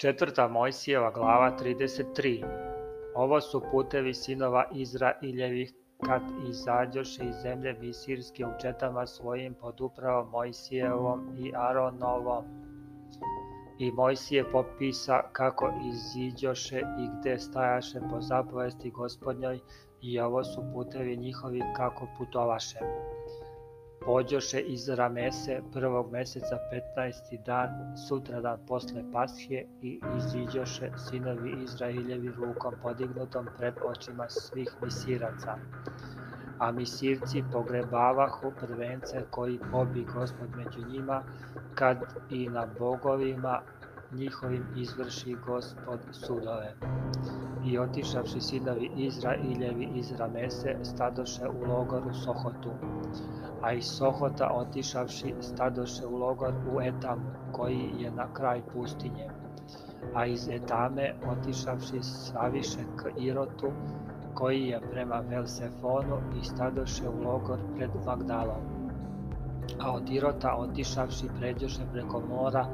Četvrta Mojsijeva glava 33 Ovo su putevi sinova Izraeljevih kad izađoše iz zemlje visirske u četama svojim pod upravom Mojsijevom i Aronovom. I Mojsije popisa kako iziđoše i gde stajaše po zapovesti gospodnjoj i ovo su putevi njihovi kako putovaše pođoše iz Ramese prvog meseca 15. dan, sutra sutradan posle Pashe i iziđoše sinovi Izrailjevi rukom podignutom pred očima svih misiraca. A misirci pogrebavahu prvence koji pobi gospod među njima, kad i na bogovima njihovim izvrši gospod sudove i otišavši sinovi Izrailjevi iz Ramese stadoše u logoru Sohotu, a iz Sohota otišavši stadoše u logor u Etam, koji je na kraj pustinje, a iz Etame otišavši saviše k Irotu, koji je prema Velsefonu i stadoše u logor pred Magdalom. A od Irota otišavši pređoše preko mora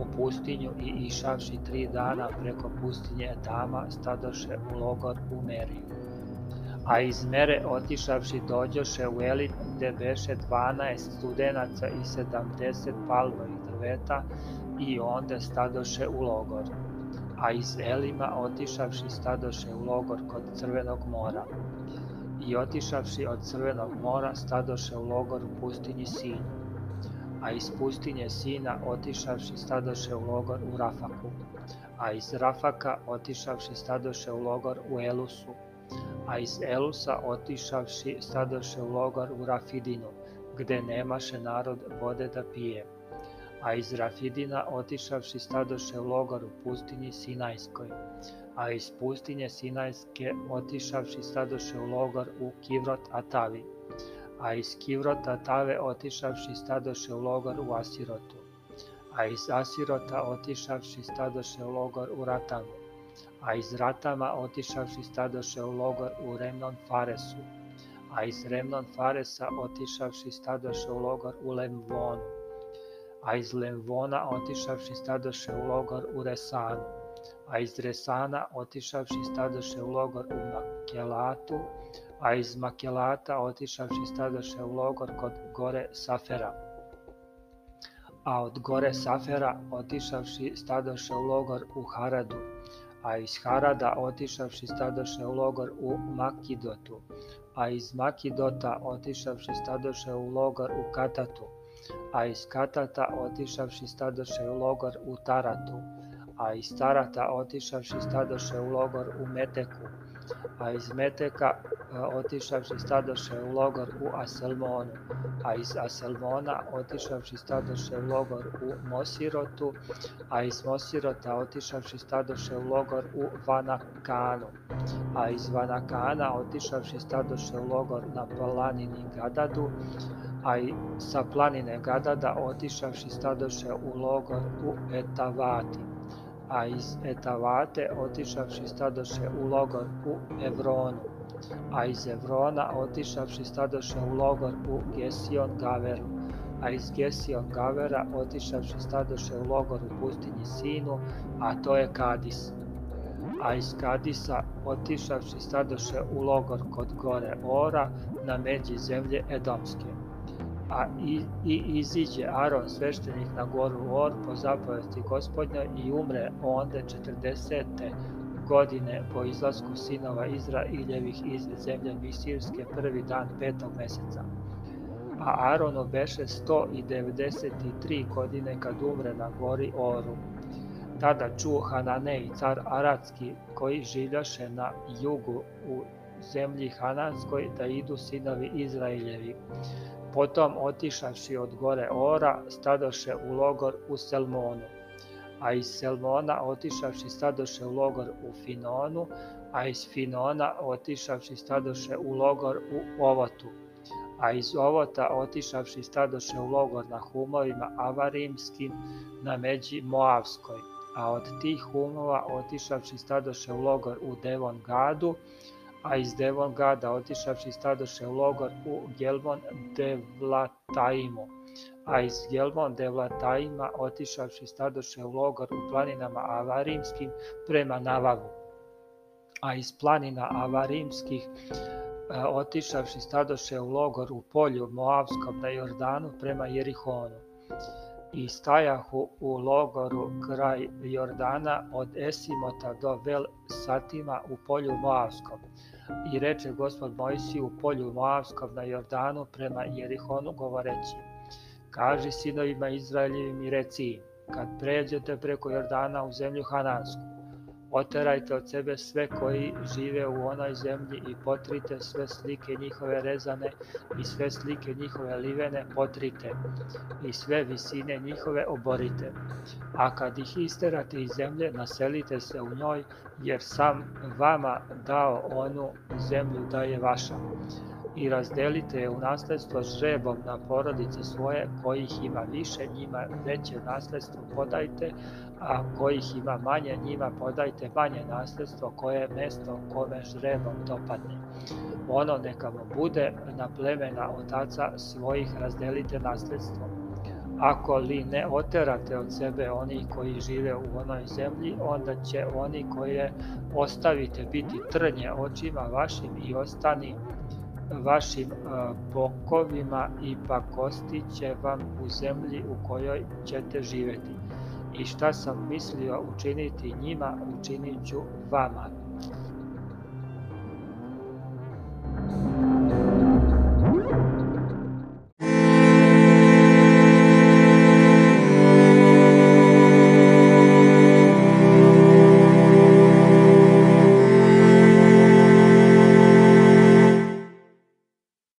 u pustinju i išavši tri dana preko pustinje Etama stadoše u logor u Meriju. A iz Mere otišavši dođoše u Elit gde beše 12 studenaca i 70 palmovih drveta i onda stadoše u logor. A iz Elima otišavši stadoše u logor kod Crvenog mora. I otišavši od Crvenog mora stadoše u logor u pustinji Sinju a iz pustinje Sina otišavši stadoše u logor u Rafaku, a iz Rafaka otišavši stadoše u logor u Elusu, a iz Elusa otišavši stadoše u logor u Rafidinu, gde nemaše narod vode da pije. A iz Rafidina otišavši stadoše u logor u pustinji Sinajskoj, a iz pustinje Sinajske otišavši stadoše u logor u Kivrot Atavi, a iz Kivrota Tave otišavši stadoše u logor u Asirotu, a iz Asirota otišavši stadoše u logor u Ratamu, a iz Ratama otišavši stadoše u logor u Remnon Faresu, a iz Remnon Faresa otišavši stadoše u logor u Lemvonu, a iz Lemvona otišavši stadoše u logor u Resanu, a iz Resana otišavši stadoše u logor u Makelatu, a iz Makelata otišavši stadoše u logor kod gore Safera. A od gore Safera otišavši stadoše u logor u Haradu, a iz Harada otišavši stadoše u logor u Makidotu, a iz Makidota otišavši stadoše u logor u Katatu, a iz Katata otišavši stadoše u logor u Taratu, a iz Tarata otišavši stadoše u logor u Meteku, a iz Meteka e, otišavši stadoše u logor u Aselmonu, a iz Aselmona otišavši stadoše u logor u Mosirotu, a iz Mosirota otišavši stadoše u logor u Vanakanu, a iz Vanakana otišavši stadoše u logor na planini Gadadu, a i sa planine Gadada otišavši stadoše u logor u Etavati a iz Etavate otišavši stadoše u logor u Evronu, a iz Evrona otišavši stadoše u logor u Gesion Gaveru, a iz Gesion Gavera otišavši stadoše u logor u pustinji Sinu, a to je Kadis. A iz Kadisa otišavši stadoše u logor kod gore Ora na međi zemlje Edomske a i, i iziđe Aron sveštenik na goru Or po zapovesti gospodnja i umre onda 40. godine po izlasku sinova Izraeljevih iz zemlje Misirske prvi dan petog meseca. A Aronu beše 193 godine kad umre na gori Oru. Tada ču Hananej, car Aratski, koji življaše na jugu u zemlji Hananskoj da idu sinovi Izraeljevi. Potom otišavši od gore Ora, stadoše u logor u Selmonu. A iz Selmona otišavši stadoše u logor u Finonu, a iz Finona otišavši stadoše u logor u Ovotu. A iz Ovota otišavši stadoše u logor na humovima avarimskim na međi Moavskoj. A od tih humova otišavši stadoše u logor u Devon Gadu, a iz Devongada otišavši stadoše u logor u Gelbon Devlataimu, a iz Gelbon Devlataima otišavši stadoše u logor u planinama Avarimskim prema Navavu, a iz planina Avarimskih e, otišavši stadoše u logor u polju Moavskom na Jordanu prema Jerihonu i stajahu u logoru kraj Jordana od Esimota do Vel Satima u polju Moavskom. I reče gospod Mojsiju u polju Moavskom na Jordanu prema Jerihonu govoreći, kaže sinovima Izraeljevim i reci im, kad pređete preko Jordana u zemlju Hanansku, Oterajte od sebe sve koji žive u onoj zemlji i potrite sve slike njihove rezane i sve slike njihove livene potrite i sve visine njihove oborite. A kad ih isterate iz zemlje, naselite se u njoj, jer sam vama dao onu zemlju da je vaša i razdelite je u nasledstvo žrebom na porodice svoje, kojih ima više njima veće nasledstvo podajte, a kojih ima manje njima podajte manje nasledstvo koje je mesto kome žrebom dopadne. Ono neka mu bude na plemena otaca svojih razdelite nasledstvo. Ako li ne oterate od sebe oni koji žive u onoj zemlji, onda će oni koje ostavite biti trnje očima vašim i ostani vašim bokovima i pa kosti će vam u zemlji u kojoj ćete živeti. I šta sam mislio učiniti njima, učinit ću vama.